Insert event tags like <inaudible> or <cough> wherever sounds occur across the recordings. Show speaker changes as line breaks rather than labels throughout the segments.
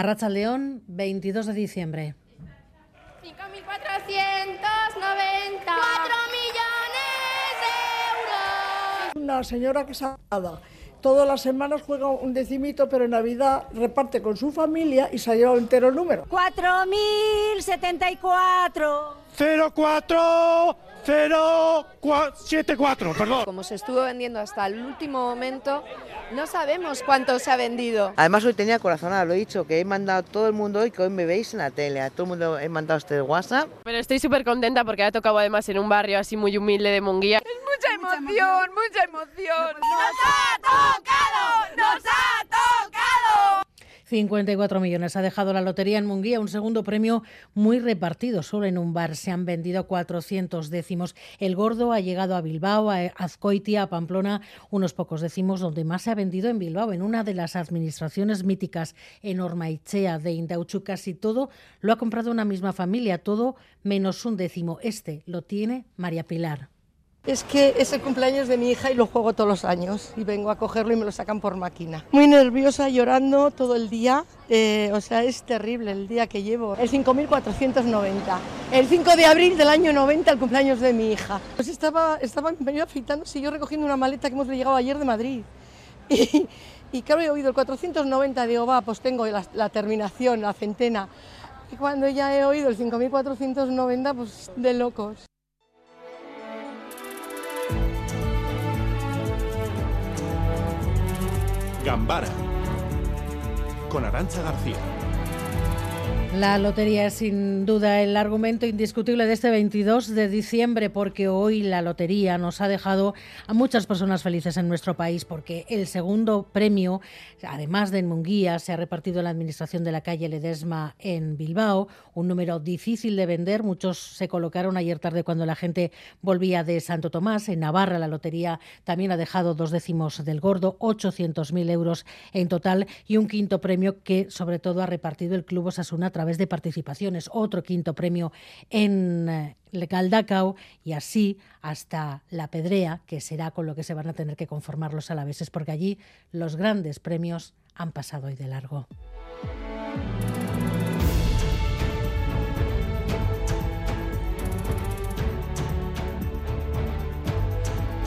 Arracha León, 22 de diciembre.
5.490. 4 millones de euros.
Una señora que se ha Todas las semanas juega un decimito, pero en Navidad reparte con su familia y se ha llevado entero el número.
4.074.
04 074, perdón.
Como se estuvo vendiendo hasta el último momento, no sabemos cuánto se ha vendido.
Además hoy tenía corazonada, lo he dicho, que he mandado a todo el mundo hoy que hoy me veis en la tele, a todo el mundo he mandado este WhatsApp.
Pero estoy súper contenta porque ha tocado además en un barrio así muy humilde de Munguía. Mucha emoción, mucha emoción. ¡Nos ha tocado!
¡Nos ha tocado! 54 millones ha dejado la lotería en Munguía, un segundo premio muy repartido. Solo en un bar se han vendido 400 décimos. El gordo ha llegado a Bilbao, a Azcoitia, a Pamplona, unos pocos décimos, donde más se ha vendido en Bilbao, en una de las administraciones míticas en Ormaichea de Indauchu. Casi todo lo ha comprado una misma familia, todo menos un décimo. Este lo tiene María Pilar.
Es que es el cumpleaños de mi hija y lo juego todos los años y vengo a cogerlo y me lo sacan por máquina. Muy nerviosa, llorando todo el día, eh, o sea, es terrible el día que llevo. El 5490, el 5 de abril del año 90, el cumpleaños de mi hija. Pues estaba, estaba medio afeitándose y yo recogiendo una maleta que hemos llegado ayer de Madrid. <laughs> Y, y claro, he oído el 490, digo, va, pues tengo la, la terminación, la centena. Y cuando ya he oído el 5490, pues de locos.
Gambara con Arancha García.
La lotería es sin duda el argumento indiscutible de este 22 de diciembre porque hoy la lotería nos ha dejado a muchas personas felices en nuestro país porque el segundo premio, además de en Munguía, se ha repartido en la administración de la calle Ledesma en Bilbao, un número difícil de vender. Muchos se colocaron ayer tarde cuando la gente volvía de Santo Tomás. En Navarra la lotería también ha dejado dos décimos del gordo, 800.000 euros en total y un quinto premio que sobre todo ha repartido el Club Osasuna través de participaciones, otro quinto premio en eh, Galdacao y así hasta la Pedrea, que será con lo que se van a tener que conformar los alaveses, porque allí los grandes premios han pasado hoy de largo.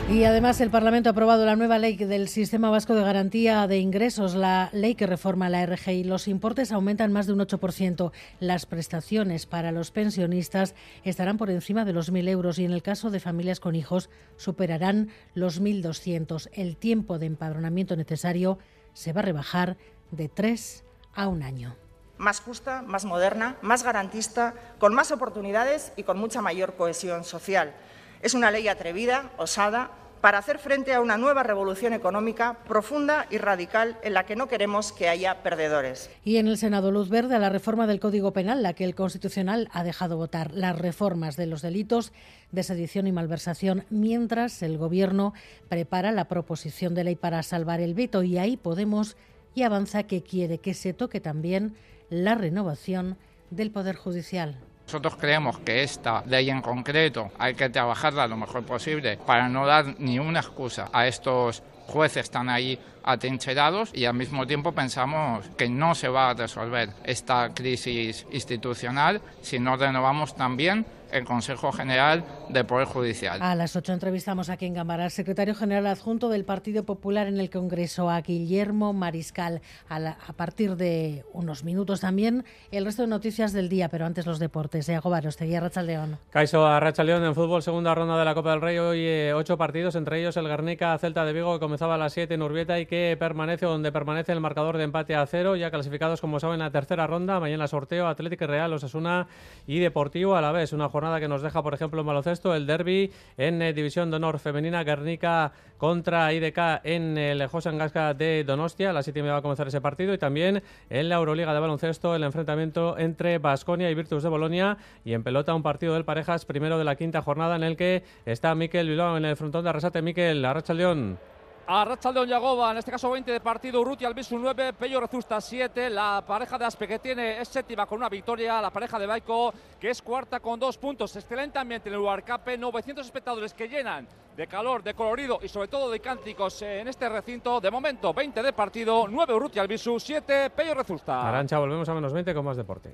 Y además el Parlamento ha aprobado la nueva ley del Sistema Vasco de Garantía de Ingresos, la ley que reforma la RGI. Los importes aumentan más de un 8%. Las prestaciones para los pensionistas estarán por encima de los 1.000 euros y en el caso de familias con hijos superarán los 1.200. El tiempo de empadronamiento necesario se va a rebajar de tres a un año
más justa, más moderna, más garantista, con más oportunidades y con mucha mayor cohesión social. Es una ley atrevida, osada, para hacer frente a una nueva revolución económica profunda y radical en la que no queremos que haya perdedores.
Y en el Senado luz verde a la reforma del Código Penal, la que el Constitucional ha dejado votar, las reformas de los delitos de sedición y malversación, mientras el Gobierno prepara la proposición de ley para salvar el veto y ahí Podemos y avanza que quiere que se toque también la renovación del Poder Judicial.
Nosotros creemos que esta ley en concreto hay que trabajarla lo mejor posible para no dar ni una excusa a estos jueces están ahí atrincherados y al mismo tiempo pensamos que no se va a resolver esta crisis institucional si no renovamos también el Consejo General del Poder Judicial.
A las ocho entrevistamos aquí en Cámara al secretario general adjunto del Partido Popular en el Congreso, a Guillermo Mariscal. A, partir de unos minutos también el resto de noticias del día, pero antes los deportes. Eago Baroste, Racha León.
Caiso a Racha León en fútbol, segunda ronda de la Copa del Rey. Hoy eh, ocho partidos, entre ellos el Guernica Celta de Vigo, que comenzaba a las siete en Urbieta y que permanece donde permanece el marcador de empate a cero, ya clasificados, como saben, en la tercera ronda. Mañana sorteo Atlético Real, Osasuna y Deportivo a la vez. Una jornada que nos deja, por ejemplo, en baloncesto, el derby en eh, División de Honor Femenina, Guernica contra IDK en el José Angasca de Donostia. A las 7 va a comenzar ese partido. Y también en la Euroliga de baloncesto, el enfrentamiento entre Basconia y Virtus de Bolonia. Y en pelota, un partido del Parejas, primero de la quinta jornada, en el que está Miquel Bilbao en el frontón de Arrasate. Miquel, Arracha León.
A Rachaldeón Yagoba, en este caso 20 de partido, Urruti Albisu 9, Pello Rezusta 7, la pareja de Aspe que tiene es séptima con una victoria, la pareja de Baico que es cuarta con dos puntos, excelente ambiente en el Huarcape, 900 espectadores que llenan de calor, de colorido y sobre todo de cánticos en este recinto, de momento 20 de partido, 9 Urruti Albisu, 7 Pello Rezusta.
Arancha, volvemos a menos 20 con más deporte.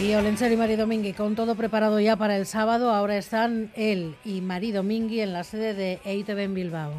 Y Olenchero y Mari Domingui, con todo preparado ya para el sábado, ahora están él y Mari Domingui en la sede de EITV en Bilbao.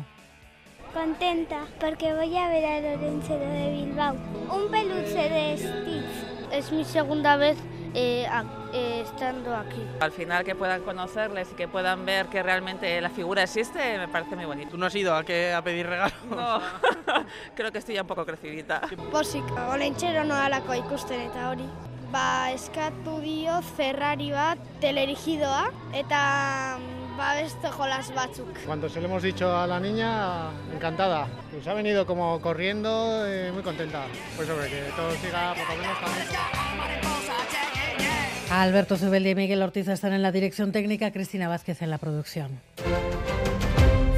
Contenta porque voy a ver al Olenchero de Bilbao. Un peluche de Stitch.
Es mi segunda vez eh, a- eh, estando aquí.
Al final que puedan conocerles y que puedan ver que realmente la figura existe, me parece muy bonito.
¿Tú no has ido a, qué, a pedir regalos?
No, <laughs> creo que estoy ya un poco crecidita.
Pozik, Olentzero noalako ikusten eta hori. Ba, eskatu dio Ferrari bat telerigidoa eta mm, ba beste jolas batzuk.
Cuando se lo hemos dicho a la niña, encantada. Pues ha venido como corriendo, eh, muy contenta. Pues sobre que todo siga por lo menos también.
Alberto Zubeldi y Miguel Ortiz están en la dirección técnica, Cristina Vázquez en la producción.